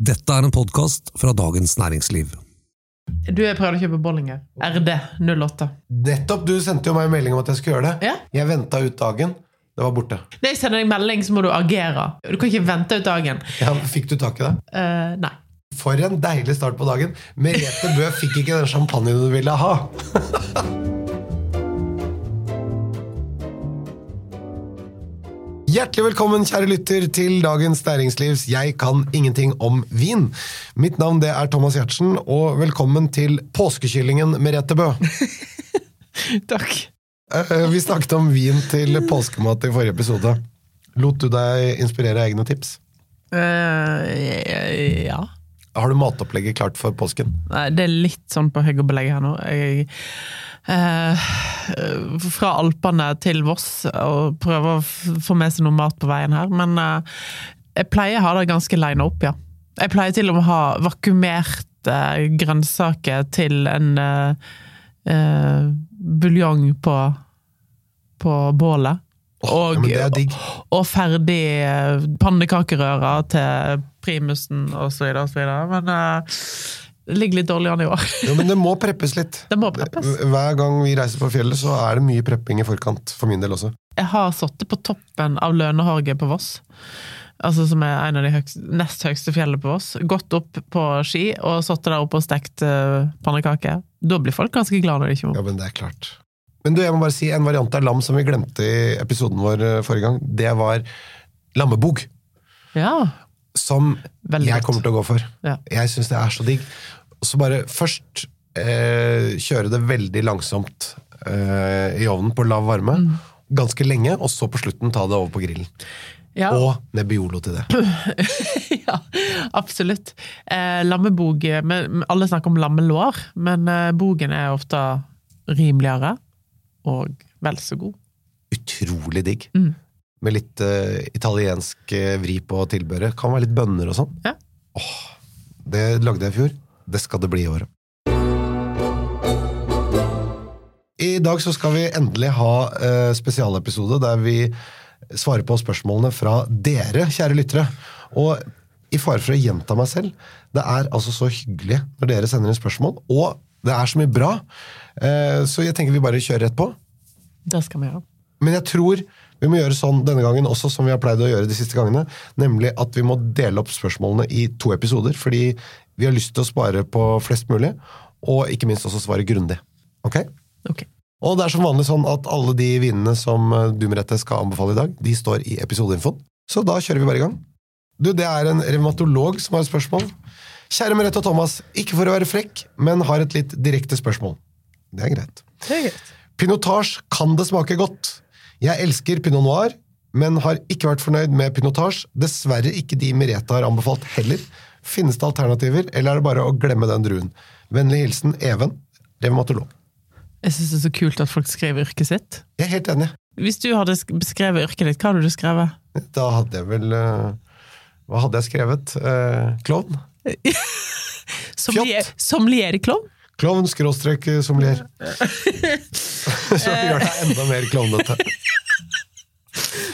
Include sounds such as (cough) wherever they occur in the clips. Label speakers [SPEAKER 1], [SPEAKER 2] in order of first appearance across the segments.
[SPEAKER 1] Dette er en podkast fra Dagens Næringsliv.
[SPEAKER 2] Du, jeg prøvde å kjøpe bollinger. RD08.
[SPEAKER 3] Nettopp! Du sendte jo meg en melding om at jeg skulle gjøre det.
[SPEAKER 2] Ja.
[SPEAKER 3] Jeg venta ut dagen. Det var borte.
[SPEAKER 2] Når jeg sender deg melding, så må du agere. Du kan ikke vente ut dagen.
[SPEAKER 3] Ja, fikk du tak i det?
[SPEAKER 2] Uh, nei.
[SPEAKER 3] For en deilig start på dagen. Merete Bø fikk ikke den champagnen du ville ha. (laughs) Hjertelig velkommen, kjære lytter, til Dagens Næringslivs Jeg kan ingenting om vin. Mitt navn det er Thomas Giertsen, og velkommen til påskekyllingen Merete Bø. (laughs)
[SPEAKER 2] Takk.
[SPEAKER 3] Eh, Vi snakket om vin til påskemat i forrige episode. Lot du deg inspirere av egne tips?
[SPEAKER 2] Uh, ja.
[SPEAKER 3] Har du matopplegget klart for påsken?
[SPEAKER 2] Det er litt sånn på og belegg her nå. Jeg, eh, fra Alpene til Voss, og prøve å få med seg noe mat på veien her. Men eh, jeg pleier å ha det ganske line opp, ja. Jeg pleier til og med å ha vakuumerte grønnsaker til en eh, eh, buljong på, på bålet.
[SPEAKER 3] ja, og, er
[SPEAKER 2] og ferdig eh, pannekakerører til primusen og så videre og så videre. Men eh, det ligger litt dårlig an i år.
[SPEAKER 3] Jo, men det må preppes litt.
[SPEAKER 2] Det må preppes.
[SPEAKER 3] Hver gang vi reiser på fjellet, så er det mye prepping i forkant, for min del også.
[SPEAKER 2] Jeg har sittet på toppen av Lønehorget på Voss. Altså Som er en av de høyeste, nest høyeste fjellene på Voss. Gått opp på ski og sittet der oppe og stekt uh, pannekaker. Da blir folk ganske glade når de kommer
[SPEAKER 3] Ja, men det er klart. Men du, jeg må bare si en variant av lam som vi glemte i episoden vår eh, forrige gang. Det var lammebog.
[SPEAKER 2] Ja,
[SPEAKER 3] Som
[SPEAKER 2] Veldig
[SPEAKER 3] jeg kommer til å gå for.
[SPEAKER 2] Ja.
[SPEAKER 3] Jeg syns det er så digg. Så bare først eh, kjøre det veldig langsomt eh, i ovnen på lav varme.
[SPEAKER 2] Mm.
[SPEAKER 3] Ganske lenge, og så på slutten ta det over på grillen.
[SPEAKER 2] ja.
[SPEAKER 3] Og Nebbiolo til det. (laughs)
[SPEAKER 2] ja, absolutt. Eh, lammebog Alle snakker om lammelår, men eh, bogen er ofte rimeligere og vel så god.
[SPEAKER 3] Utrolig digg.
[SPEAKER 2] Mm.
[SPEAKER 3] Med litt uh, italiensk eh, vri på tilbehøret. Kan være litt bønner og sånn.
[SPEAKER 2] Ja.
[SPEAKER 3] Oh, det lagde jeg i fjor. Det skal det bli i året. I dag så skal vi endelig ha uh, spesialepisode der vi svarer på spørsmålene fra dere, kjære lyttere. Og i fare for å gjenta meg selv, det er altså så hyggelig når dere sender inn spørsmål, og det er så mye bra. Uh, så jeg tenker vi bare kjører rett på.
[SPEAKER 2] Det skal vi gjøre.
[SPEAKER 3] Men jeg tror vi må gjøre sånn denne gangen også som vi har pleid å gjøre de siste gangene, nemlig at vi må dele opp spørsmålene i to episoder, fordi vi har lyst til å spare på flest mulig, og ikke minst også svare grundig. Ok?
[SPEAKER 2] Ok.
[SPEAKER 3] Og det er som vanlig sånn at alle de vinene som du du Merete skal anbefale i dag, de står i episodeinfoen. Så da kjører vi bare i gang. Du, det er en revmatolog som har et spørsmål. Kjære Merete og Thomas, ikke for å være frekk, men har et litt direkte spørsmål. Det er greit.
[SPEAKER 2] Det er greit.
[SPEAKER 3] Pinotage kan det smake godt. Jeg elsker pinot noir, men har ikke vært fornøyd med pinotage. Dessverre ikke de Merete har anbefalt heller. Finnes det alternativer, eller er det bare å glemme den druen? Vennlig hilsen Even, revmatolog.
[SPEAKER 2] Jeg syns det er så kult at folk skriver yrket sitt.
[SPEAKER 3] Jeg er helt enig.
[SPEAKER 2] Hvis du hadde sk- beskrevet yrket ditt, hva hadde du skrevet?
[SPEAKER 3] Da hadde jeg vel eh, Hva hadde jeg skrevet? Eh, klovn? (laughs)
[SPEAKER 2] Sommelier- Sommelierklovn?
[SPEAKER 3] Klovn skråstrek eh, sommelier. (laughs) (laughs) Så gjør deg enda mer klovnete.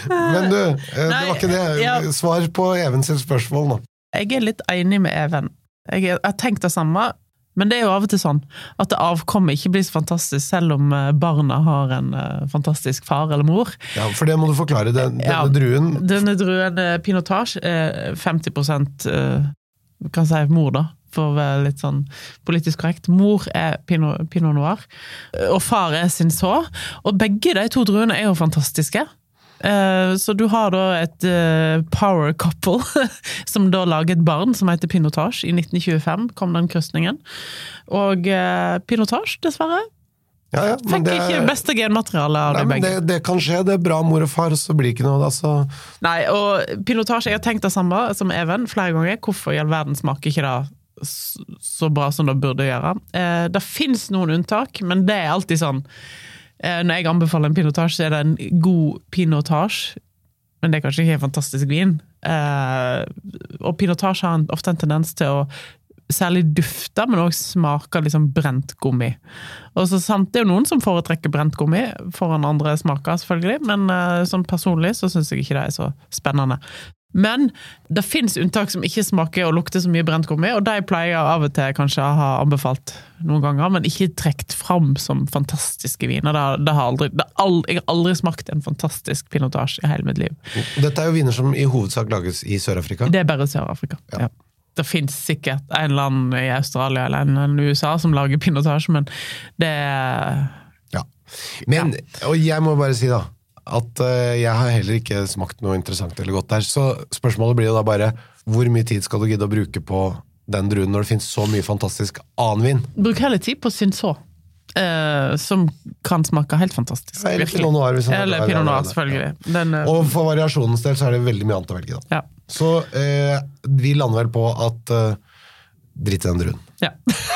[SPEAKER 3] Men du, eh, det
[SPEAKER 2] Nei,
[SPEAKER 3] var ikke det.
[SPEAKER 2] ja.
[SPEAKER 3] Svar på Even sitt spørsmål, nå.
[SPEAKER 2] Jeg er litt enig med Even. Jeg har tenkt det samme, men det er jo av og til sånn at det avkommet ikke blir så fantastisk, selv om eh, barna har en eh, fantastisk far eller mor.
[SPEAKER 3] Ja, For det må du forklare. Den, denne
[SPEAKER 2] Ja.
[SPEAKER 3] druen
[SPEAKER 2] Denne druen pinotage er 50 eh, kan si mor, da, for å være litt sånn politisk korrekt. Mor er pinot, pinot noir, og far er sin så. Og begge de to druene er jo fantastiske. Eh, Så du har da et eh, power couple (laughs) som da lager et barn som heter Pinotage. I 1925 kom den krysningen. Og eh, Pinotage, dessverre,
[SPEAKER 3] ja, ja,
[SPEAKER 2] fikk
[SPEAKER 3] det,
[SPEAKER 2] ikke beste genmaterialet av
[SPEAKER 3] nei,
[SPEAKER 2] de begge.
[SPEAKER 3] det, det kan skje. Det er bra mor og far, så blir det ikke noe altså.
[SPEAKER 2] Nei, og pilotasje, jeg har tenkt det samme som Even flere ganger. Hvorfor i all verden smaker ikke det så bra som det burde gjøre? Eh, det fins noen unntak, men det er alltid sånn Når jeg anbefaler en pinotasje, er det en god pinotasje, men det er kanskje ikke en fantastisk vin. Eh, og pinotasje har ofte en tendens til å særlig dufte, men òg smaker liksom brent gummi. Og så sant, Det er jo noen som foretrekker brent gummi foran andre smaker, selvfølgelig, men eh, sånn personlig så syns jeg ikke det er så spennende. Men det fins unntak som ikke smaker og lukter så mye brent gummi, og de pleier jeg av og til kanskje å ha anbefalt noen ganger, men ikke trukket fram som fantastiske viner. Det, det har aldri, det har aldri, jeg har aldri smakt en fantastisk pinotasje i hele mitt liv.
[SPEAKER 3] Dette er jo viner som i hovedsak lages i Sør-Afrika.
[SPEAKER 2] Det er bare Sør-Afrika.
[SPEAKER 3] Ja.
[SPEAKER 2] Ja. Det fins sikkert en eller annen i Australia eller en i USA som lager pinotasje, men det
[SPEAKER 3] Ja. Men, og jeg må bare si da, at eh, jeg har heller ikke smakt noe interessant eller godt der, så spørsmålet blir jo da bare, hvor mye tid skal du gidde å bruke på den druen når det finnes så mye fantastisk annen vin?
[SPEAKER 2] Bruk heller tid på Cinsault, Uh, som kan smake helt fantastisk.
[SPEAKER 3] Eller. Pinot Noir,
[SPEAKER 2] Eller
[SPEAKER 3] er
[SPEAKER 2] Pinot Noir, selvfølgelig. Den, uh,
[SPEAKER 3] Og for variasjonens del så er det veldig mye annet å velge da.
[SPEAKER 2] ja.
[SPEAKER 3] Så uh, vi lander vel på at eh, dritt i den druen.
[SPEAKER 2] ja. (laughs)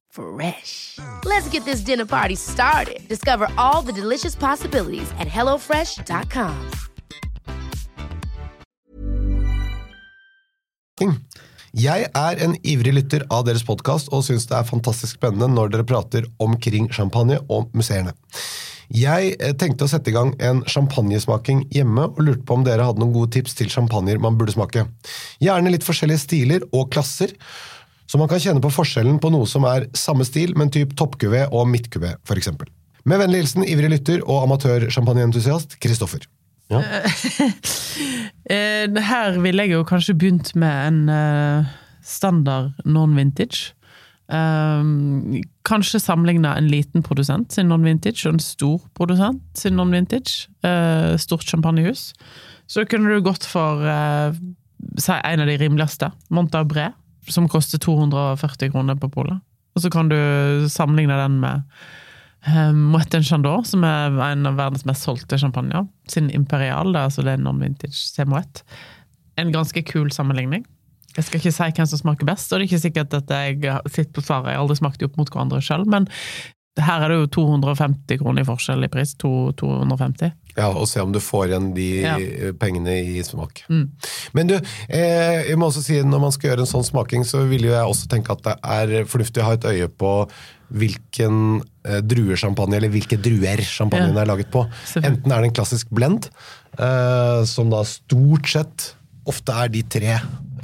[SPEAKER 4] Fresh. Let's get this dinner party started. Discover all the delicious possibilities at hellofresh.com.
[SPEAKER 3] Jeg er en ivrig lytter av deres podkast og syns det er fantastisk spennende når dere prater omkring champagne og museene. Jeg eh, tenkte å sette i gang en champagnesmaking hjemme og lurte på om dere hadde noen gode tips til champagner man burde smake. Gjerne litt forskjellige stiler og klasser, så man kan kjenne på forskjellen på noe som er samme stil, men typ toppkuvé og midtkuvé, f.eks. Med vennlig hilsen ivrig lytter og amatør-champagneentusiast Kristoffer. Ja. (laughs)
[SPEAKER 2] Eh, Her ville jeg jo kanskje begynt med en eh, standard non-vintage. Um, kanskje sammenligna en liten produsent sin non-vintage og en stor produsent sin non-vintage. Eh, stort champagnehus. Så kunne du gått for eh, si en av de rimeligste, Montabré, som koster 240 kroner på polet. Og så kan du sammenligne den med eh, Moët Chandon, som er en av verdens mest solgte champagner. Sin Imperial, det er altså non-vintage C. Moët. En ganske kul sammenligning. Jeg skal ikke si hvem som smaker best, og det er ikke sikkert at jeg sitter på svaret. Jeg har aldri smakt opp mot hverandre sjøl, men her er det jo 250 kroner i forskjell i pris. To, 250.
[SPEAKER 3] Ja, og se om du får igjen de
[SPEAKER 2] Ja.
[SPEAKER 3] pengene i smak. Men du, eh, jeg må også si når man skal gjøre en sånn smaking, så vil jo jeg også tenke at det er fornuftig å ha et øye på hvilken eh, druesjampanje, eller hvilke druer sjampanjen
[SPEAKER 2] Ja.
[SPEAKER 3] er laget på. Enten er det en klassisk blend, eh, som da stort sett ofte er de tre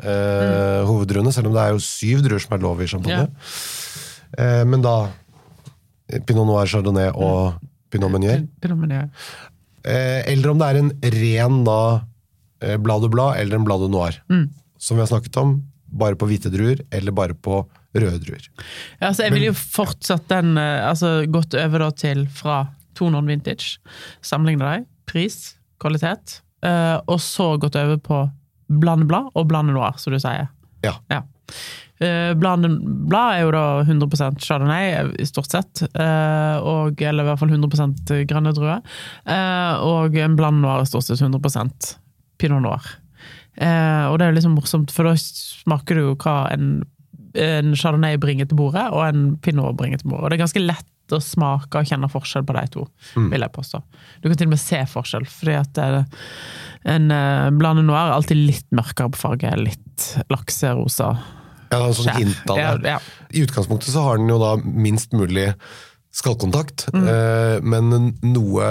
[SPEAKER 3] eh, hoveddruene, selv om det er jo syv druer som er lov i champagne. Eh, men da eh, Pinot Noir, Chardonnay og Pinot Meunier.
[SPEAKER 2] Pinot Meunier.
[SPEAKER 3] Eh, eller om det er en ren da eh, Blad du Blad eller en Blad du Noir. Som vi har snakket om, bare på hvite druer eller bare på røde druer.
[SPEAKER 2] Ja, altså jeg ville jo fortsatt den eh, Altså gått over da til fra to non-vintage. Sammenligne dem. Pris, kvalitet. og så gått over på blandeblad og blande noir, som du sier.
[SPEAKER 3] Ja.
[SPEAKER 2] Ja. Eh, Blandeblad er jo da 100% chardonnay, i stort sett. eh, og, eller i hvert fall 100 grønne druer. Eh, og en bland noir er stort sett 100 pinot noir. Eh, og det er jo liksom morsomt, for da smaker du jo hva en, en chardonnay bringer til bordet, og en pinot bringer til bordet. Og det er ganske lett å smake og kjenne forskjell på de to, vil jeg påstå. Du kan til og med se forskjell, fordi at en blande noir er alltid litt mørkere på farge, litt lakserosa.
[SPEAKER 3] Ja, sånn hint av det.
[SPEAKER 2] Ja, ja.
[SPEAKER 3] I utgangspunktet så har den jo da minst mulig skallkontakt, eh, men noe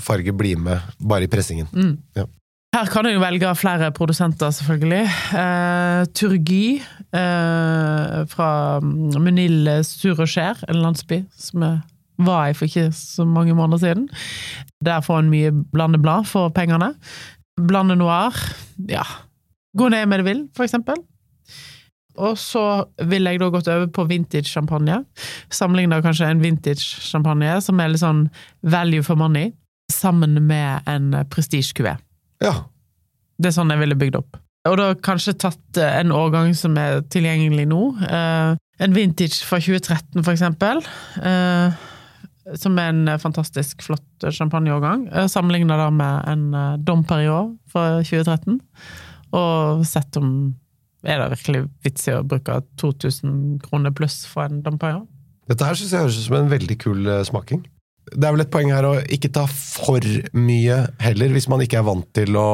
[SPEAKER 3] farge blir med bare i pressingen. Ja.
[SPEAKER 2] Her kan du jo velge flere produsenter, selvfølgelig. Eh, Turgi eh, fra Munille Sureskjær, en landsby som jeg var i for ikke så mange måneder siden. Der får en mye blandeblad for pengene. Blande noir, ja. Gå ned med det vil, for eksempel. Og så ville jeg da gått over på vintage champagne. Sammenligna kanskje en vintage champagne som er litt sånn value for money, sammen med en prestige cuvée.
[SPEAKER 3] ja.
[SPEAKER 2] Det er sånn jeg ville bygd opp. Og da kanskje tatt eh, en årgang som er tilgjengelig nå. Eh, en vintage fra 2013, for eksempel. Eh, som er en fantastisk flott champagneårgang. Sammenligna da med en Dom Perignon fra 2013. og sett om er det virkelig vits i å bruke 2000 kroner pluss for en Dampagnon.
[SPEAKER 3] Dette her synes jeg høres ut som en veldig kul eh, smaking. Det er vel et poeng her å ikke ta for mye heller, hvis man ikke er vant til å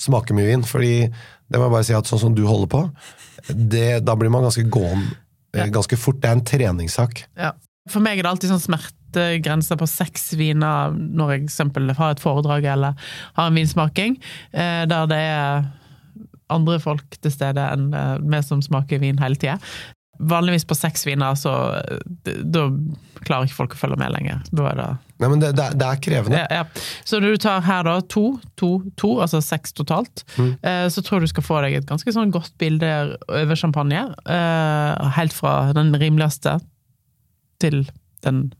[SPEAKER 3] smake mye vin. Fordi det må jeg bare si at sånn som du holder på, det, da blir man ganske gåen eh, ganske fort. Det er en treningssak.
[SPEAKER 2] Ja. For meg er det alltid sånn smertegrense på seks viner når jeg eksempel har et foredrag eller har en vinsmaking, eh, der det er andre folk til stede enn eh, vi som smaker vin hele tida. Vanligvis på seks viner, så eh, da klarer ikke folk å følge med lenger. Er det
[SPEAKER 3] Nei, men det, det, det er krevende.
[SPEAKER 2] ja, ja. Så når du tar her da to, to, to, altså seks totalt, eh, så tror jeg du skal få deg et ganske sånn godt bilde over champagne. Eh, helt fra den rimeligste til den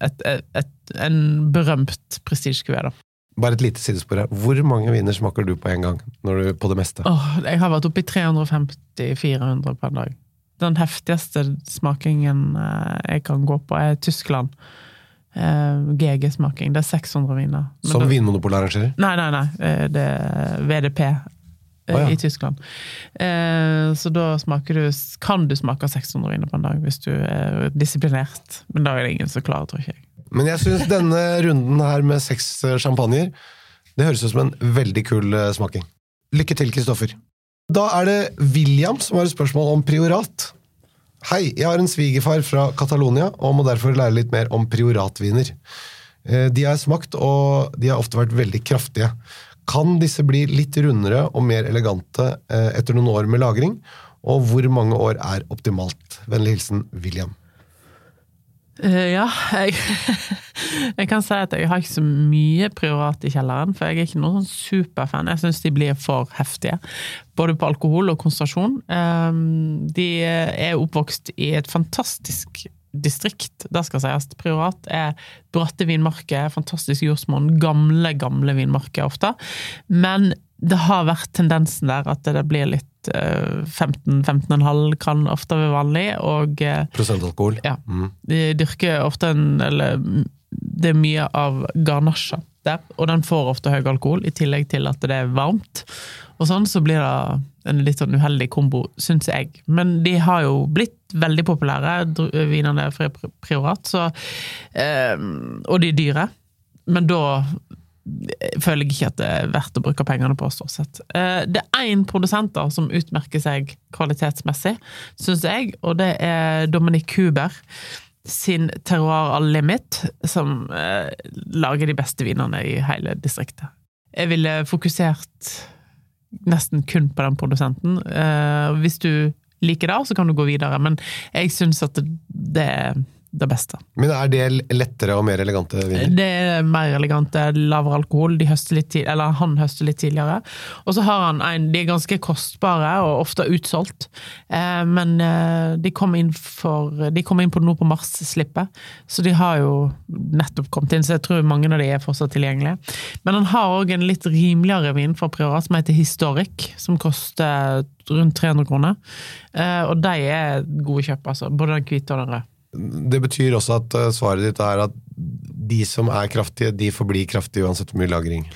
[SPEAKER 2] et, et, et, en berømt prestisjekuvé, da.
[SPEAKER 3] Bare et lite sidespor her. Hvor mange viner smaker du på en gang? Når du, på det meste?
[SPEAKER 2] Åh, jeg har vært oppe i 350-400 på en dag. Den heftigste smakingen eh, jeg kan gå på, er Tyskland. Eh, GG-smaking. Det er 600 viner. Men
[SPEAKER 3] Som Vinmonopolet arrangerer?
[SPEAKER 2] Nei, nei, nei. eh, Det er VDP
[SPEAKER 3] oh, ja.
[SPEAKER 2] i Tyskland. Så da smaker du Kan du smake 600 viner på en dag hvis du er disiplinert. Men da er det ingen som klarer, tror ikke jeg.
[SPEAKER 3] Men jeg syns denne runden her med seks sjampanjer, champagner, det høres ut som en veldig kul eh, smaking. Lykke til, Kristoffer. Da er det William som har et spørsmål om priorat. Hei, jeg har en svigerfar fra Catalonia og må derfor lære litt mer om prioratviner. Eh, De har smakt, og de har ofte vært veldig kraftige. Kan disse bli litt rundere og mer elegante eh, etter noen år med lagring? Og hvor mange år er optimalt? Vennlig hilsen William.
[SPEAKER 2] Eh, Ja, jeg, (laughs) jeg kan si at jeg har ikke så mye priorat i kjelleren, for jeg er ikke noen sånn superfan. Jeg syns de blir for heftige, både på alkohol og konsentrasjon. Eh, De er oppvokst i et fantastisk distrikt, det skal sies. Priorat er bratte vinmarker, fantastisk jordsmonn, gamle, gamle vinmarker ofte. Men det har vært tendensen der at det blir litt eh, 15-15,5 kan ofte være vanlig, og eh,
[SPEAKER 3] Prosentalkohol?
[SPEAKER 2] ja.
[SPEAKER 3] Mm.
[SPEAKER 2] De dyrker ofte en Eller det er mye av garnasja der, og den får ofte høy alkohol, i tillegg til at det er varmt. Og sånn så blir det en litt sånn uheldig kombo, syns jeg. Men de har jo blitt veldig populære, vinene fra Priorat, så eh, Og de er dyre. Men da føler jeg ikke at det er verdt å bruke pengene på, stort sett. Eh, Det er én produsent som utmerker seg kvalitetsmessig, syns jeg, og det er Dominic Huber sin Terroir All Limit, som eh, lager de beste vinene i hele distriktet. Jeg ville fokusert nesten kun på den produsenten. Eh, hvis du liker det, så kan du gå videre, men jeg syns at det er det beste.
[SPEAKER 3] Men er det lettere og mer elegante viner?
[SPEAKER 2] Det er mer elegante, lavere alkohol. De høster litt tid, eller han høster litt tidligere. Og så har han en De er ganske kostbare og ofte utsolgt. Eh, men eh, de kom inn for De kom inn på nå på Mars-slippet, så de har jo nettopp kommet inn. Så jeg tror mange av de er fortsatt tilgjengelige. Men han har òg en litt rimeligere vin fra Priorat som heter Historic, som koster rundt 300 kroner. Eh, og de er gode kjøp, altså. Både den hvite og den røde.
[SPEAKER 3] Det betyr også at eh, svaret ditt er at de som er kraftige, de forblir kraftige uansett hvor mye lagring.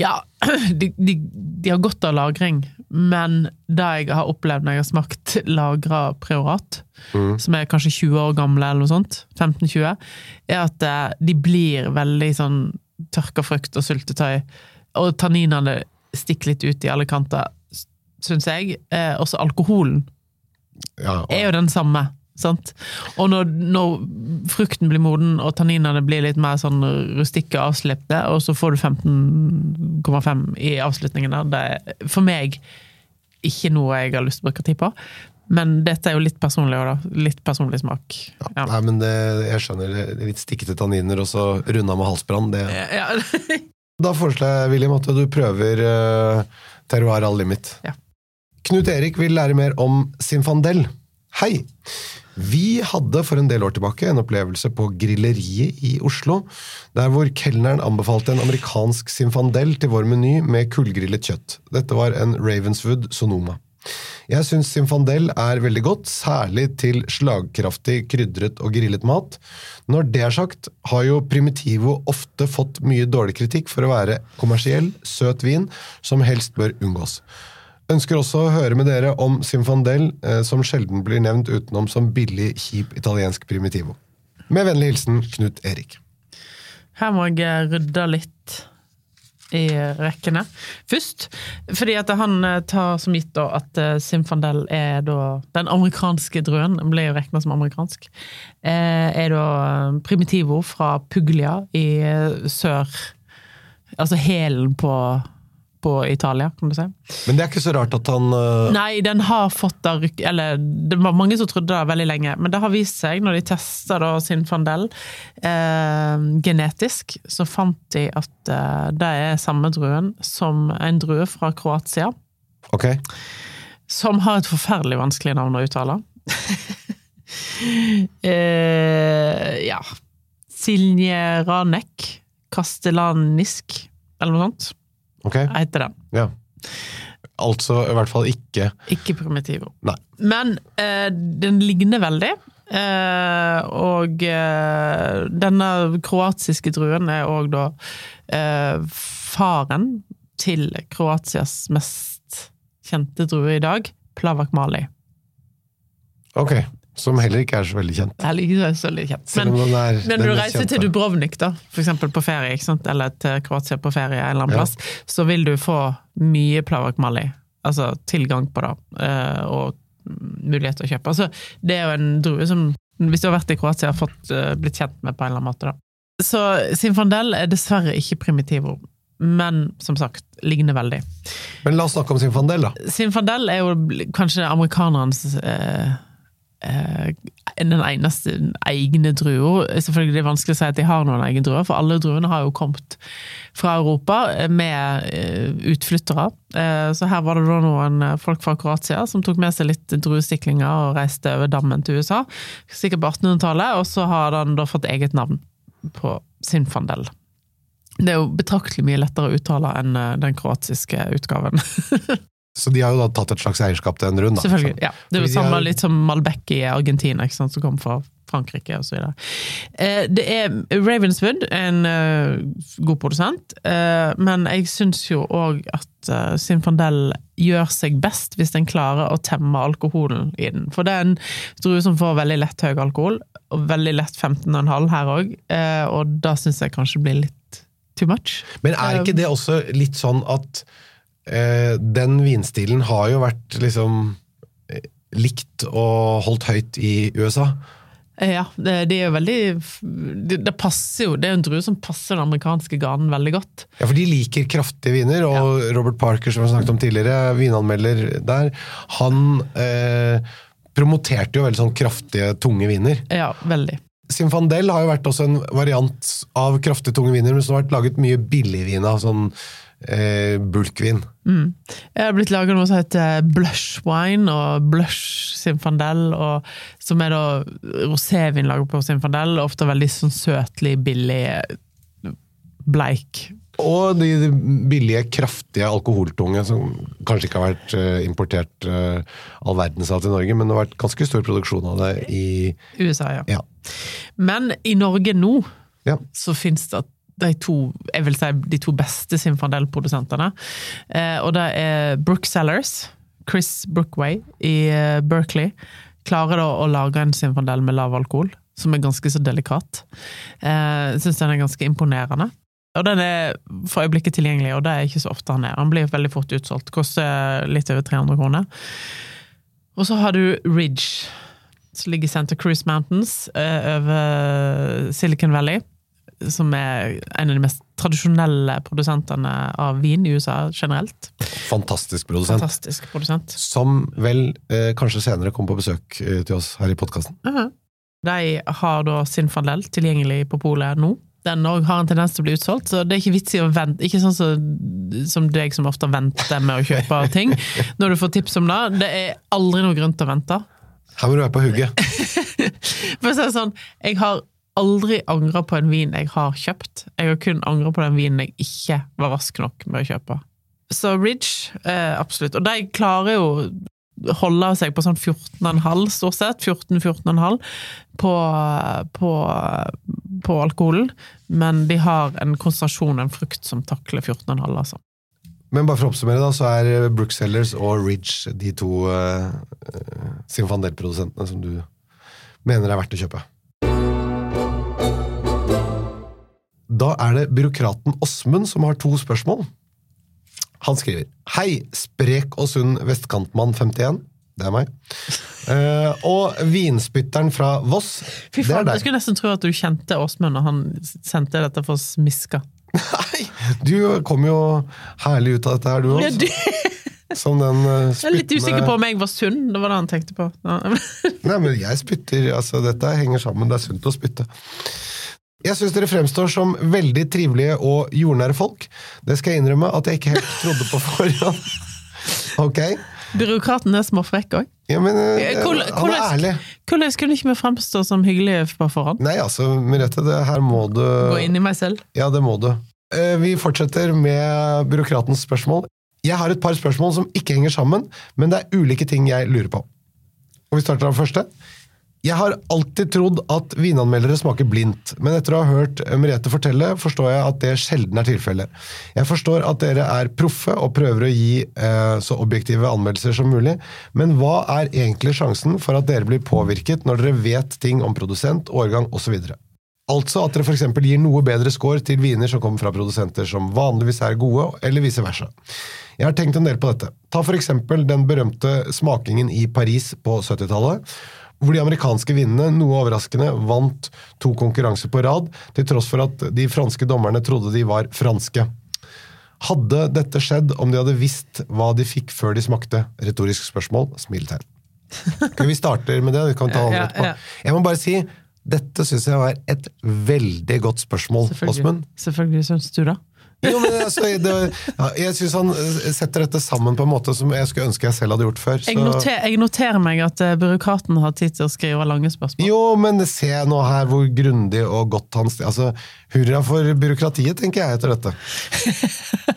[SPEAKER 2] Ja, (clears throat) de, de, de har godt av lagring, men det jeg har opplevd når jeg har smakt lagra priorat, som er kanskje 20 år gamle eller noe sånt, 15-20, er at eh, de blir veldig sånn tørka frukt og syltetøy, og tanninene stikker litt ut i alle kanter, syns jeg. Eh, også alkoholen
[SPEAKER 3] Ja, og,
[SPEAKER 2] er jo den samme. Sant? Og når, når frukten blir moden og tanninene blir litt mer sånn rustikke og avslippte, og så får du 15,5 i avslutningen der, det er for meg ikke noe jeg har lyst til å bruke tid på. Men dette er jo litt personlig òg, da. Litt personlig smak. Ja.
[SPEAKER 3] Nei, men det, jeg skjønner det er litt stikkete tanniner og så runda med halsbrann. Det.
[SPEAKER 2] Ja. (laughs)
[SPEAKER 3] Da foreslår jeg, William, at du prøver uh, Terroir All Limit.
[SPEAKER 2] Ja.
[SPEAKER 3] Knut Erik vil lære mer om Sinfandel. Hei! Vi hadde for en del år tilbake en opplevelse på Grilleriet i Oslo, der hvor kelneren anbefalte en amerikansk simfandel til vår meny med kullgrillet kjøtt. Dette var en Ravenswood Sonoma. Jeg syns simfandel er veldig godt, særlig til slagkraftig krydret og grillet mat. Når det er sagt, har jo Primitivo ofte fått mye dårlig kritikk for å være kommersiell, søt vin som helst bør unngås. Ønsker også å høre med dere om Zinfandel, eh, som sjelden blir nevnt utenom som billig, kjip italiensk primitivo. Med vennlig hilsen Knut Erik.
[SPEAKER 2] Her må jeg rydde litt i rekkene. Først, fordi at han eh, tar som gitt da at Simfandel er da Den amerikanske druen, den ble jo regna som amerikansk, eh, er da primitivo fra Puglia i sør Altså hælen på på Italia, kan du si.
[SPEAKER 3] Men det er ikke så rart at han uh...
[SPEAKER 2] Nei, den har fått da Eller det var mange som trodde det veldig lenge, men det har vist seg, når de testa da Sinfandel eh, genetisk, så fant de at eh, det er samme druen som en drue fra Kroatia.
[SPEAKER 3] Ok.
[SPEAKER 2] Som har et forferdelig vanskelig navn å uttale. (laughs) eh, ja Siljeranek Castellanisk, eller noe sånt
[SPEAKER 3] okay.
[SPEAKER 2] heter den.
[SPEAKER 3] Ja. Altså i hvert fall ikke
[SPEAKER 2] Ikke primitivo.
[SPEAKER 3] Nei.
[SPEAKER 2] Men eh, den ligner veldig. Eh, og eh, denne kroatiske druen er òg da eh, faren til Kroatias mest kjente drue i dag, Plavak Mali.
[SPEAKER 3] Ok. Som heller ikke er så veldig kjent.
[SPEAKER 2] Heller ikke så veldig kjent. Men,
[SPEAKER 3] er,
[SPEAKER 2] men når du reiser til Dubrovnik, da, eksempel på ferie, eller til Kroatia på ferie en eller annen plass, så vil du få mye Plavak Mali. Altså tilgang på det, eh, og mulighet til å kjøpe. Altså, det er jo en drue som, hvis du har vært i Kroatia, har fått eh, blitt kjent med på en eller annen måte. da. Så Sinfandel er dessverre ikke primitivo, men som sagt, ligner veldig.
[SPEAKER 3] Men la oss snakke om Sinfandel, da.
[SPEAKER 2] Sinfandel er jo kanskje amerikanernes eh, Eh, den eneste egne drua. Selvfølgelig det er vanskelig å si at de har noen egen druer, for alle druene har jo kommet fra Europa med eh, utflyttere. Eh, så her var det da noen folk fra Kroatia som tok med seg litt druestiklinger og reiste over dammen til USA, sikkert på 1800-tallet, og så har den da fått eget navn på Sinfandel. Det er jo betraktelig mye lettere å uttale enn den kroatiske utgaven. (laughs)
[SPEAKER 3] Så de har jo da tatt et slags eierskap til en rund, da.
[SPEAKER 2] Selvfølgelig, ja. Det er jo samme litt som Malbec i Argentina, ikke sant, som kom fra Frankrike videre. Eh, det er Ravenswood, en uh, god produsent, uh, men jeg syns jo òg at uh, Sinfandel gjør seg best hvis den klarer å temme alkoholen i den. For det er en drue som får veldig lett høy alkohol, og veldig lett 15,5 her òg, og da syns jeg kanskje blir litt too much.
[SPEAKER 3] Men er ikke det også litt sånn at eh, den vinstilen har jo vært liksom eh, likt og holdt høyt i USA.
[SPEAKER 2] Eh, ja, det, det er jo veldig det, det, passer jo, det er en drue som passer den amerikanske ganen veldig godt.
[SPEAKER 3] Ja, for de liker kraftige viner, og ja. Robert Parker, som vi har snakket om tidligere, vinanmelder der, han eh, promoterte jo veldig sånn kraftige, tunge viner.
[SPEAKER 2] Ja, veldig.
[SPEAKER 3] Simfandel har jo vært også en variant av kraftige, tunge viner, men som har vært laget mye billigvin av. sånn eh, bulkvin.
[SPEAKER 2] Mm. Jeg har blitt laga noe som heter blush wine og blush simfandel, og, som er da rosévin laget på simfandel, Ofte veldig sånn søtlig, billig, bleik.
[SPEAKER 3] Og de billige, kraftige alkoholtunge som kanskje ikke har vært uh, importert uh, all verdens av til Norge, men det har vært ganske stor produksjon av det i
[SPEAKER 2] USA. ja.
[SPEAKER 3] ja.
[SPEAKER 2] Men i Norge nå
[SPEAKER 3] ja.
[SPEAKER 2] så finnes det de to, jeg vil si, de to beste Sinfandel-produsentene. Eh, og det er Brook Sellers, Chris Brookway i eh, Berkeley. Klarer da å lage en Sinfandel med lav alkohol, som er ganske så delikat. Eh, Syns den er ganske imponerende. Og den er for øyeblikket tilgjengelig, og det er ikke så ofte han er. Han blir veldig fort utsolgt. Koster litt over 300 kroner. Og så har du Ridge, som ligger i Santa Cruise Mountains, eh, over Silicon Valley som er en av de mest tradisjonelle produsentene av vin i USA generelt.
[SPEAKER 3] Fantastisk produsent.
[SPEAKER 2] Fantastisk produsent.
[SPEAKER 3] Som vel eh, kanskje senere kommer på besøk eh, til oss her i podkasten.
[SPEAKER 2] Uh -huh. De har da sin fandel tilgjengelig på polet nå. Den òg har en tendens til å bli utsolgt, så det er ikke vits i å vente. Ikke sånn som, som deg som ofte venter med å kjøpe ting når du får tips om det. Det er aldri noe grunn til å vente.
[SPEAKER 3] Her må du være på hugget. (laughs)
[SPEAKER 2] For å si det sånn, jeg har aldri angra på en vin jeg har kjøpt. Jeg har kun angra på den vinen jeg ikke var rask nok med å kjøpe. Så Ridge, eh, absolutt. Og de klarer jo holde seg på sånn 14,5 stort sett. 14-14,5 på, på, på alkoholen. Men de har en konsentrasjon, en frukt, som takler 14,5, altså.
[SPEAKER 3] Men bare for å oppsummere, da, så er Brooksellers og Ridge de to eh, Sinfandel-produsentene som du mener er verdt å kjøpe. Da er det byråkraten Åsmund som har to spørsmål. Han skriver Hei, sprek og sunn vestkantmann 51. Det er meg. Uh, og vinspytteren fra Voss.
[SPEAKER 2] Fy
[SPEAKER 3] det
[SPEAKER 2] faen, Jeg skulle nesten tro at du kjente Åsmund når han sendte dette for smiska.
[SPEAKER 3] Nei, du kom jo herlig ut av dette her, du
[SPEAKER 2] Ja, du-
[SPEAKER 3] Som den uh,
[SPEAKER 2] Jeg er litt usikker på om jeg var sunn, det var det han tenkte på.
[SPEAKER 3] Nei, men jeg spytter. Altså, dette henger sammen. Det er sunt å spytte. Jeg syns dere fremstår som veldig trivelige og jordnære folk. Det skal jeg innrømme at jeg ikke helt trodde på forhånd. (laughs) Ok?
[SPEAKER 2] Byråkraten er småfrekk òg.
[SPEAKER 3] Ja, men eh,
[SPEAKER 2] Hvordan-
[SPEAKER 3] han er ærlig.
[SPEAKER 2] Hvordan kunne ikke vi fremstå som hyggelige på forhånd?
[SPEAKER 3] Nei, altså, Merete, det her må du
[SPEAKER 2] Gå inn i meg selv?
[SPEAKER 3] Ja, det må du. Eh, Vi fortsetter med byråkratens spørsmål. Jeg har et par spørsmål som ikke henger sammen, men det er ulike ting jeg lurer på. Og Vi starter av første. Jeg har alltid trodd at vinanmeldere smaker blindt, men etter å ha hørt Merete fortelle, forstår jeg at det sjelden er tilfellet. Jeg forstår at dere er proffe og prøver å gi eh, så objektive anmeldelser som mulig, men hva er egentlig sjansen for at dere blir påvirket når dere vet ting om produsent, årgang osv.? Altså at dere f.eks. gir noe bedre score til viner som kommer fra produsenter som vanligvis er gode, eller vice versa. Jeg har tenkt en del på dette. Ta f.eks. den berømte smakingen i Paris på 70-tallet, hvor de amerikanske vinnene, noe overraskende, vant to konkurranser på rad, til tross for at de franske dommerne trodde de var franske. Hadde dette skjedd om de hadde visst hva de fikk før de smakte? Retorisk spørsmål. Smiletegn. Vi starter med det, vi kan ta (laughs) andre etterpå. Jeg må bare si, dette syns jeg var et veldig godt spørsmål, Åsmund.
[SPEAKER 2] Selvfølgelig, Selvfølgelig syns du det.
[SPEAKER 3] Jo, men altså, det, ja, jeg syns han eh, setter dette sammen på en måte som jeg skulle ønske jeg selv hadde gjort før.
[SPEAKER 2] Jeg, noter, jeg noterer meg at eh, byråkraten har tid til å skrive lange spørsmål.
[SPEAKER 3] Jo, men se nå her hvor grundig og godt han altså, Hurra for byråkratiet, tenker jeg etter dette. (laughs)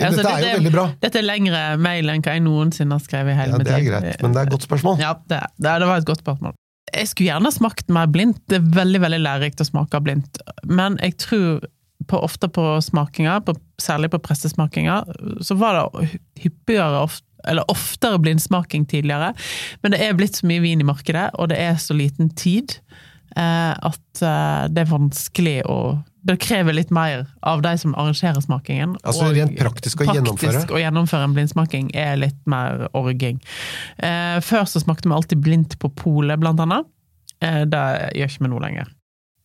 [SPEAKER 2] Altså,
[SPEAKER 3] dette er jo veldig bra.
[SPEAKER 2] Dette er lengre mail enn hva jeg noensinne har skrevet i hele
[SPEAKER 3] Ja,
[SPEAKER 2] mitt
[SPEAKER 3] Det er greit, men det er et godt spørsmål.
[SPEAKER 2] Ja, det, det, det var et godt spørsmål. Jeg skulle gjerne smakt mer blindt. Det er veldig veldig lærerikt å smake blindt. Men jeg tror på, ofte på smakinger, på, særlig på pressesmakinger, så var det hyppigere ofte eller oftere blindsmaking tidligere. Men det er blitt så mye vin i markedet, og det er så liten tid, eh, at eh, det er vanskelig å Det krever litt mer av de som arrangerer smakingen.
[SPEAKER 3] Altså, rent praktisk å gjennomføre?
[SPEAKER 2] Praktisk å gjennomføre en blindsmaking er litt mer orging. Eh, før så smakte vi alltid blindt på polet, blant annet. Eh, det gjør ikke vi nå lenger.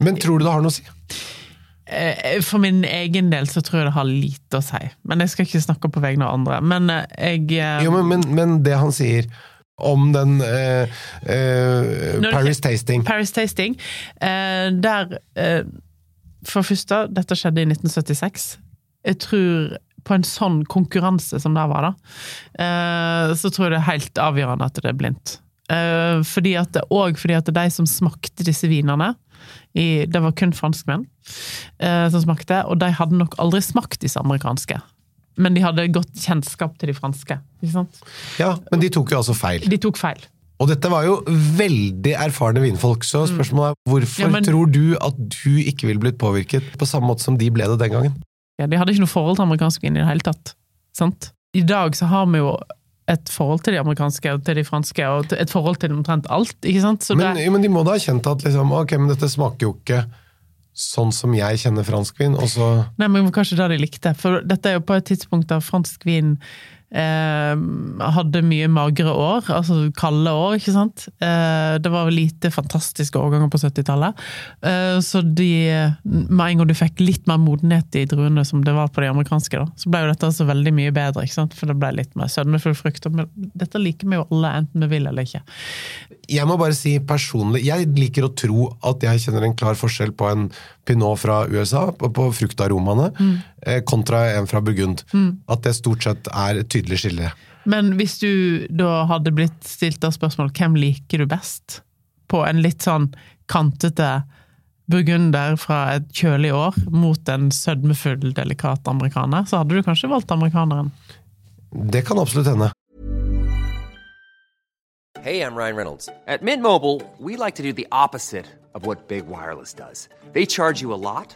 [SPEAKER 3] Men tror du det har noe å si?
[SPEAKER 2] Eh, For min egen del så tror jeg det har lite å si. Men jeg skal ikke snakke på vegne av andre. Men eh, jeg eh,
[SPEAKER 3] Jo, men, men, men det han sier om den eh, eh, Paris Tasting
[SPEAKER 2] Paris Tasting, eh, der For det første, dette skjedde i 1976. Jeg tror på en sånn konkurranse som det var, da, eh, så tror jeg det er helt avgjørende at det er blindt. Eh, fordi at, og fordi at de som smakte disse vinene i, Det var kun franskmenn eh, som smakte, og de hadde nok aldri smakt disse amerikanske. Men de hadde godt kjennskap til de franske. ikke sant?
[SPEAKER 3] Ja, men de tok jo altså feil.
[SPEAKER 2] De tok feil.
[SPEAKER 3] Og dette var jo veldig erfarne vinfolk, så spørsmålet er hvorfor
[SPEAKER 2] Ja, men-
[SPEAKER 3] tror du at du ikke ville blitt påvirket på samme måte som de ble det den gangen?
[SPEAKER 2] Ja, de hadde ikke noe forhold til amerikansk vin i det hele tatt. Sant? I dag så har vi jo et forhold til de amerikanske og til de franske, og et forhold til omtrent alt. ikke sant? Så
[SPEAKER 3] Men,
[SPEAKER 2] det,
[SPEAKER 3] men de må da ha kjent at liksom, ok, men dette smaker jo ikke sånn som jeg kjenner fransk vin, og så
[SPEAKER 2] nei, men Kanskje det de likte. For dette er jo på et tidspunkt da fransk vin eh, hadde mye magre år, altså kalde år, ikke sant. Eh, det var lite fantastiske årganger på 70-tallet. Eh, så de, med en gang du fikk litt mer modenhet i druene som det var på de amerikanske, da, så ble jo dette altså veldig mye bedre, ikke sant. For det ble litt mer sødmefull frukt. Men dette liker vi jo alle, enten vi vil eller ikke.
[SPEAKER 3] Jeg må bare si personlig, jeg liker å tro at jeg kjenner en klar forskjell på en pinot fra USA, på, på fruktaromaene, mm. kontra en fra Burgund. At det stort sett er et tydelig skille.
[SPEAKER 2] Men hvis du da hadde blitt stilt av spørsmål hvem liker du best, på en litt sånn kantete burgunder fra et kjølig år mot en sødmefull, delikat amerikaner, så hadde du kanskje valgt amerikaneren.
[SPEAKER 3] Det kan absolutt hende.
[SPEAKER 5] Hey, I'm Ryan Reynolds. At Mint Mobile, we like to do the opposite of what Big Wireless does. They charge you a lot,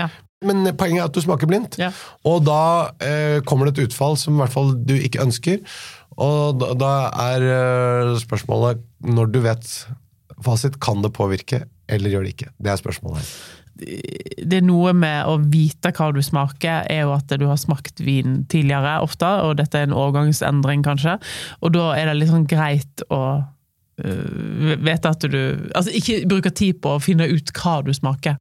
[SPEAKER 2] Ja.
[SPEAKER 3] Men poenget er at du smaker blindt,
[SPEAKER 2] Ja.
[SPEAKER 3] og da eh, kommer det et utfall som i hvert fall du ikke ønsker. Og da, da er eh, spørsmålet, når du vet fasit, kan det påvirke, eller gjør det ikke? Det er spørsmålet her.
[SPEAKER 2] det er noe med å vite hva du smaker, er jo at du har smakt vin tidligere ofte, og dette er en årgangsendring kanskje, og da er det litt sånn greit å øh, vite at du Altså ikke bruke tid på å finne ut hva du smaker.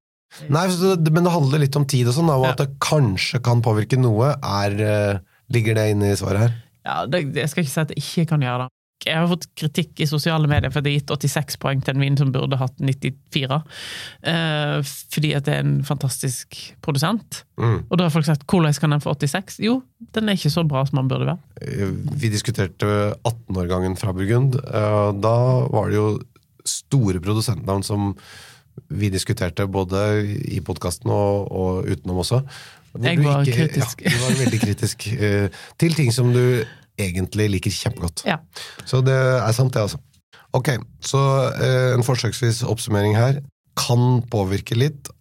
[SPEAKER 3] Nei, Men det handler litt om tid og sånn, og at det kanskje kan påvirke noe. Er, eh, ligger det inne i svaret her?
[SPEAKER 2] Ja, det, Jeg skal ikke si at det ikke kan gjøre det. Jeg har fått kritikk i sosiale medier for at jeg har gitt 86 poeng til en vin som burde hatt 94. Uh, fordi at det er en fantastisk produsent.
[SPEAKER 3] Mm.
[SPEAKER 2] Og da har folk sagt 'hvordan kan den få 86'? Jo, den er ikke så bra som den burde være.
[SPEAKER 3] Eh, Vi diskuterte 18-årgangen fra Burgund. Uh, Da var det jo store produsentnavn som vi diskuterte både i podkasten og, og utenom også.
[SPEAKER 2] Jeg
[SPEAKER 3] var
[SPEAKER 2] var kritisk.
[SPEAKER 3] Ja, du var veldig kritisk uh, til ting som du egentlig liker kjempegodt.
[SPEAKER 2] Ja.
[SPEAKER 3] Så det er sant, det, altså. Ok, så uh, en forsøksvis oppsummering her. Kan påvirke litt.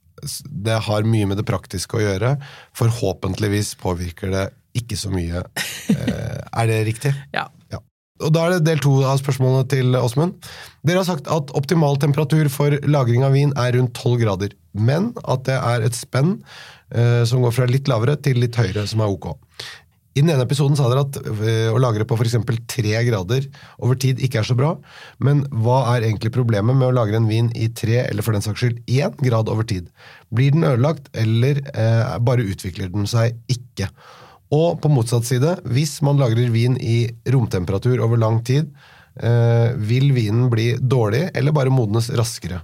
[SPEAKER 3] Det har mye med det praktiske å gjøre. Forhåpentligvis påvirker det ikke så mye. Uh, er det riktig?
[SPEAKER 2] Ja.
[SPEAKER 3] Og Da er det del to av spørsmålene til Åsmund. Dere har sagt at optimal temperatur for lagring av vin er rundt 12 grader, men at det er et spenn eh, som går fra litt lavere til litt høyere, som er ok. I den ene episoden sa dere at eh, å lagre på f.eks. 3 grader over tid ikke er så bra, men hva er egentlig problemet med å lagre en vin i 3, eller for den saks skyld 1 grad over tid? Blir den ødelagt, eller eh, bare utvikler den seg ikke? Og på motsatt side, hvis man lagrer vin i romtemperatur over lang tid, eh, vil vinen bli dårlig eller bare modnes raskere?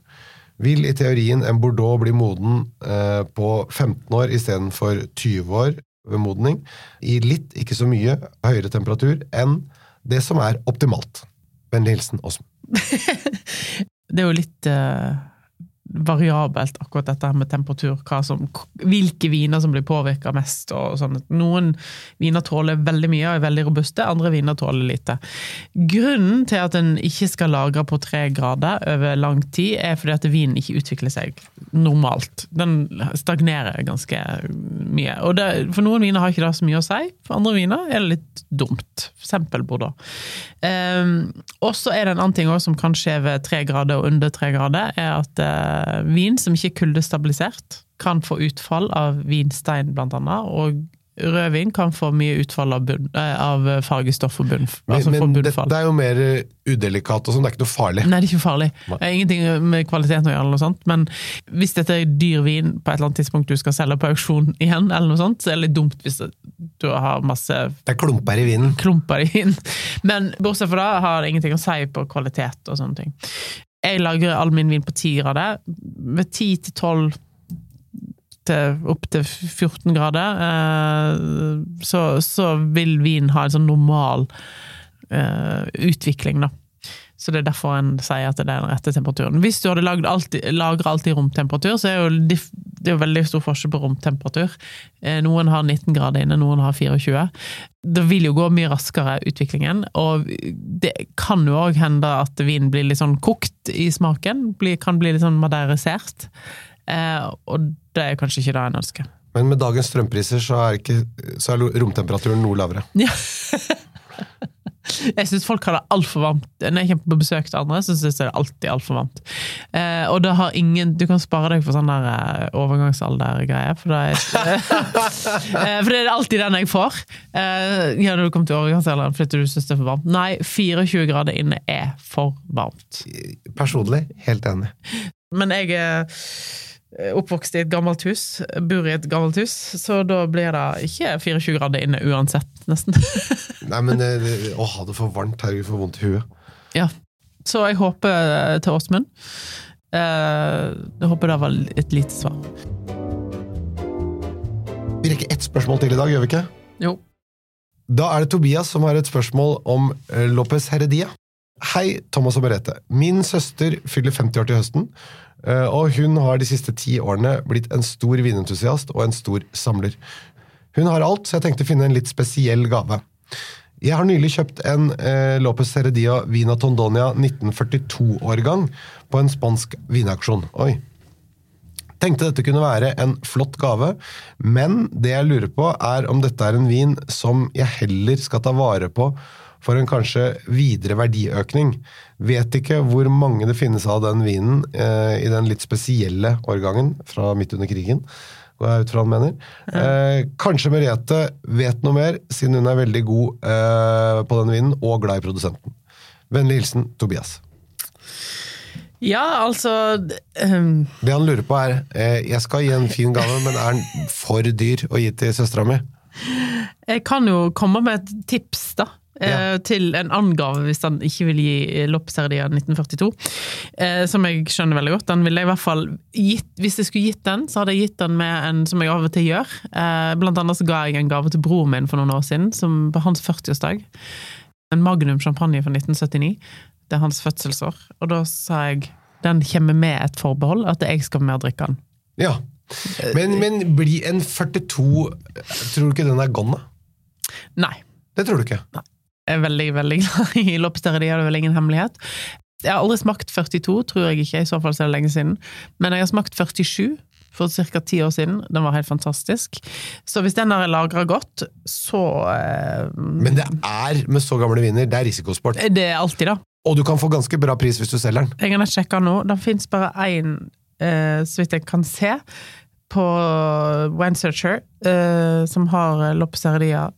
[SPEAKER 3] Vil i teorien en Bordeaux bli moden eh, på 15 år istedenfor 20 år ved modning, i litt, ikke så mye, høyere temperatur enn det som er optimalt? Vennlig hilsen Åsmund. (laughs)
[SPEAKER 2] Det er jo litt eh, variabelt, akkurat dette med temperatur. Som, hvilke viner som blir påvirka mest. og sånn. Noen viner tåler veldig mye og er veldig robuste, andre viner tåler lite. Grunnen til at en ikke skal lagre på tre grader over lang tid, er fordi at vinen ikke utvikler seg normalt. Den stagnerer ganske mye. Og det, For noen viner har ikke det så mye å si, for andre viner er det litt dumt. For eksempel Bordeaux. Um, og så er det en annen ting også som kan skje ved tre grader og under tre grader, er at eh, vin som ikke er kuldestabilisert, kan få utfall av vinstein, blant annet. Og rødvin kan få mye utfall av, bunn, eh, av fargestoff og bunn,
[SPEAKER 3] Men,
[SPEAKER 2] altså
[SPEAKER 3] men
[SPEAKER 2] det,
[SPEAKER 3] det, er jo mer eh, udelikat og sånn, det er ikke noe farlig.
[SPEAKER 2] Nei, det er ikke farlig. Det er ingenting med kvaliteten å gjøre, eller noe sånt. men hvis dette er dyr vin på et eller annet tidspunkt du skal selge på auksjon igjen, eller noe sånt, så er det litt dumt hvis du har masse
[SPEAKER 3] Det er klumper i vinen.
[SPEAKER 2] klumper i vinen. Men bortsett fra det har det ingenting å si på kvalitet og sånne ting. Jeg lagrer all min vin på 10 grader. Ved 10 til 12 til opp til 14 grader, eh, så, så vil vin ha en sånn normal eh, utvikling, da. Så det er derfor en sier at det er den rette temperaturen. Hvis du hadde lagra alt, i romtemperatur, så er jo dif Det er jo veldig stor forskjell på romtemperatur. Eh, Noen har 19 grader inne, noen har 24. Det vil jo gå mye raskere, utviklingen. Og det kan jo òg hende at vinen blir litt sånn kokt i smaken. Blir, kan bli litt sånn madeirisert. Eh, og det er kanskje ikke det en ønsker.
[SPEAKER 3] Men med dagens strømpriser så er, ikke, så er romtemperaturen noe lavere.
[SPEAKER 2] Ja. (laughs) (laughs) Jeg syns folk har det altfor varmt. Når jeg kommer på besøk til andre, så syns jeg det er alltid altfor varmt. Eh, og det har ingen Du kan spare deg for sånn der eh, overgangsalder-greie, for, det (laughs) eh, for det er alltid den jeg får. Eh, ja, når du kommer til overgangsalderen fordi du syns det er for varmt. Nei, 24 grader inne er for varmt.
[SPEAKER 3] Personlig helt enig.
[SPEAKER 2] Men jeg er oppvokst i et gammelt hus, bor i et gammelt hus, så da blir det ikke 24 grader inne uansett, nesten. (laughs)
[SPEAKER 3] Nei, men eh, det- Å ha det for varmt, herregud, for vondt i huet.
[SPEAKER 2] Ja. Så jeg håper eh, til Åsmund. Eh, jeg håper det var et lite svar.
[SPEAKER 3] Vi rekker ett spørsmål til i dag, gjør vi ikke?
[SPEAKER 2] Jo.
[SPEAKER 3] Da er det Tobias som har et spørsmål om eh, Lopez Heredia. Hei, Thomas og Merete. Min søster fyller 50 år til høsten, eh, og hun har de siste ti årene blitt en stor vinentusiast og en stor samler. Hun har alt, så jeg tenkte å finne en litt spesiell gave. Jeg har nylig kjøpt en eh, Lopez Heredia Vina Tondonia 1942-årgang på en spansk vinauksjon. Oi. Tenkte dette kunne være en flott gave, men det jeg lurer på er om dette er en vin som jeg heller skal ta vare på for en kanskje videre verdiøkning. Vet ikke hvor mange det finnes av den vinen eh, i den litt spesielle årgangen fra midt under krigen. Går jeg ut fra han mener. Eh, kanskje Merete vet noe mer, siden hun er veldig god eh, på den vinen og glad i produsenten. Vennlig hilsen Tobias.
[SPEAKER 2] Ja, altså um...
[SPEAKER 3] Det han lurer på er eh, Jeg skal gi en fin gave, men er den for dyr å gi til søstera mi?
[SPEAKER 2] Jeg kan jo komme med et tips, da. Eh,
[SPEAKER 3] Ja.
[SPEAKER 2] Til en annen gave, hvis han ikke vil gi Loppserdia 1942. Eh, som jeg skjønner veldig godt. Den ville jeg i hvert fall gitt, Hvis jeg skulle gitt den, så hadde jeg gitt den med en som jeg av og til gjør. Eh, blant annet så ga jeg en gave til broren min for noen år siden, som på hans 40-årsdag. En Magnum champagne fra 1979. Det er hans fødselsår. Og da sa jeg den kommer med et forbehold, at jeg skal med og drikke den.
[SPEAKER 3] Ja. Men, men bli en 42 Tror du ikke den er gone?
[SPEAKER 2] Nei.
[SPEAKER 3] Det tror du ikke?
[SPEAKER 2] Jeg er veldig, veldig glad i lobster. det er vel ingen hemmelighet. Jeg har aldri smakt 42, tror jeg ikke, i så fall så er det lenge siden. Men jeg har smakt 47 for ca. ti år siden. Den var helt fantastisk. Så hvis den har lagra godt, så eh,
[SPEAKER 3] Men det er med så gamle viner, det er risikosport.
[SPEAKER 2] Det er alltid, da.
[SPEAKER 3] Og du kan få ganske bra pris hvis du selger den.
[SPEAKER 2] Jeg har sjekka nå. Det fins bare én, eh, så vidt jeg kan se, på Wine Searcher, eh, som har Lopserdia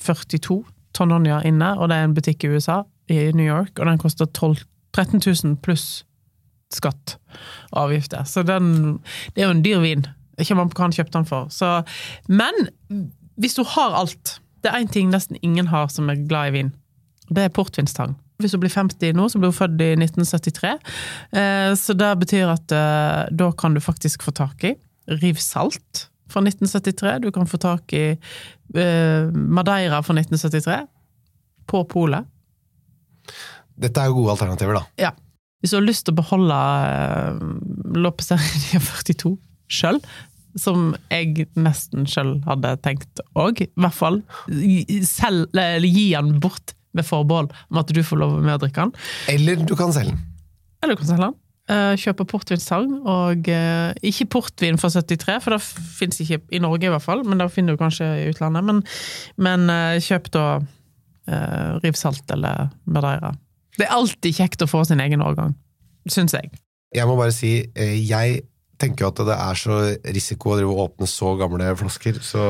[SPEAKER 2] 42 Tononia inne, og det er en butikk i USA, i New York, og den koster 12, 13 000 pluss skatt og avgifter. Så den, det er jo en dyr vin. Ikke man kan kjøpe den for. Så, men hvis du har alt Det er én ting nesten ingen har som er glad i vin. Det er portvinstang. Hvis du blir 50 nå, så blir hun født i 1973. Eh, Så det betyr at eh, da kan du faktisk få tak i Rivsalt fra 1973. Du kan få tak i eh, Madeira fra 1973 på polet.
[SPEAKER 3] Dette er jo gode alternativer, da.
[SPEAKER 2] Ja. Hvis du har lyst til å beholde eh, Loppeseria 42 sjøl, som jeg nesten sjøl hadde tenkt òg, i hvert fall selv, eller gi den bort med forbehold om at du får lov med å drikke den.
[SPEAKER 3] Eller du kan selge den.
[SPEAKER 2] Eller du kan selge den. Eh, Kjøpe portvinstang, og eh, ikke portvin fra 73, for det fins ikke i Norge i hvert fall, men det finner du kanskje i utlandet. Men, men eh, kjøp da uh, Rivsalt eller Madeira. Det er alltid kjekt å få sin egen årgang, syns jeg.
[SPEAKER 3] Jeg må bare si, eh, jeg tenker jo at det er så risiko å åpne så gamle flasker, så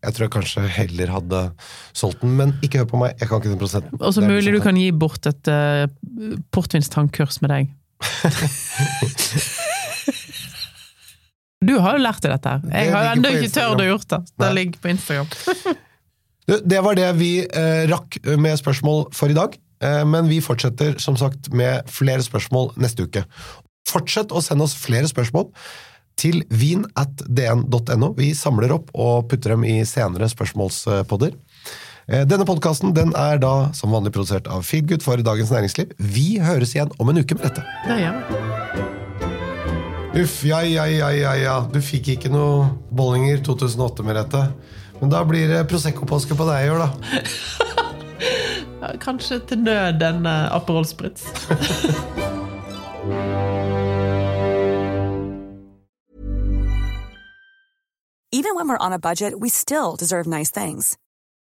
[SPEAKER 3] jeg tror jeg kanskje heller hadde solgt den. Men ikke hør på meg, jeg kan ikke den prosenten.
[SPEAKER 2] Og så mulig du
[SPEAKER 3] sånn.
[SPEAKER 2] kan gi bort et uh, portvinstangkurs med deg. (laughs) Du har jo lært deg dette. her. Jeg
[SPEAKER 3] Det
[SPEAKER 2] har ennå ikke tørt å gjort det. Det
[SPEAKER 3] Nei.
[SPEAKER 2] ligger på Instagram. (laughs)
[SPEAKER 3] Det var det vi eh, rakk med spørsmål for i dag. Eh, men vi fortsetter som sagt med flere spørsmål neste uke. Fortsett å sende oss flere spørsmål til vin at dn.no. Vi samler opp og putter dem i senere spørsmålspodder. Eh, Denne podkasten den er da som vanlig produsert av Feelgood for Dagens Næringsliv. Vi høres igjen om en uke med dette.
[SPEAKER 2] Ja, ja.
[SPEAKER 3] Uff, ja, ja, ja, ja, ja. Du fikk ikke noe Bollinger 2008, med dette. Men da blir det Prosecco-påske på deg i år, da. (laughs)
[SPEAKER 2] Ja, Kanskje til nød en uh, Aperol Spritz. (laughs)
[SPEAKER 6] Even when we're on a budget, we still deserve nice things.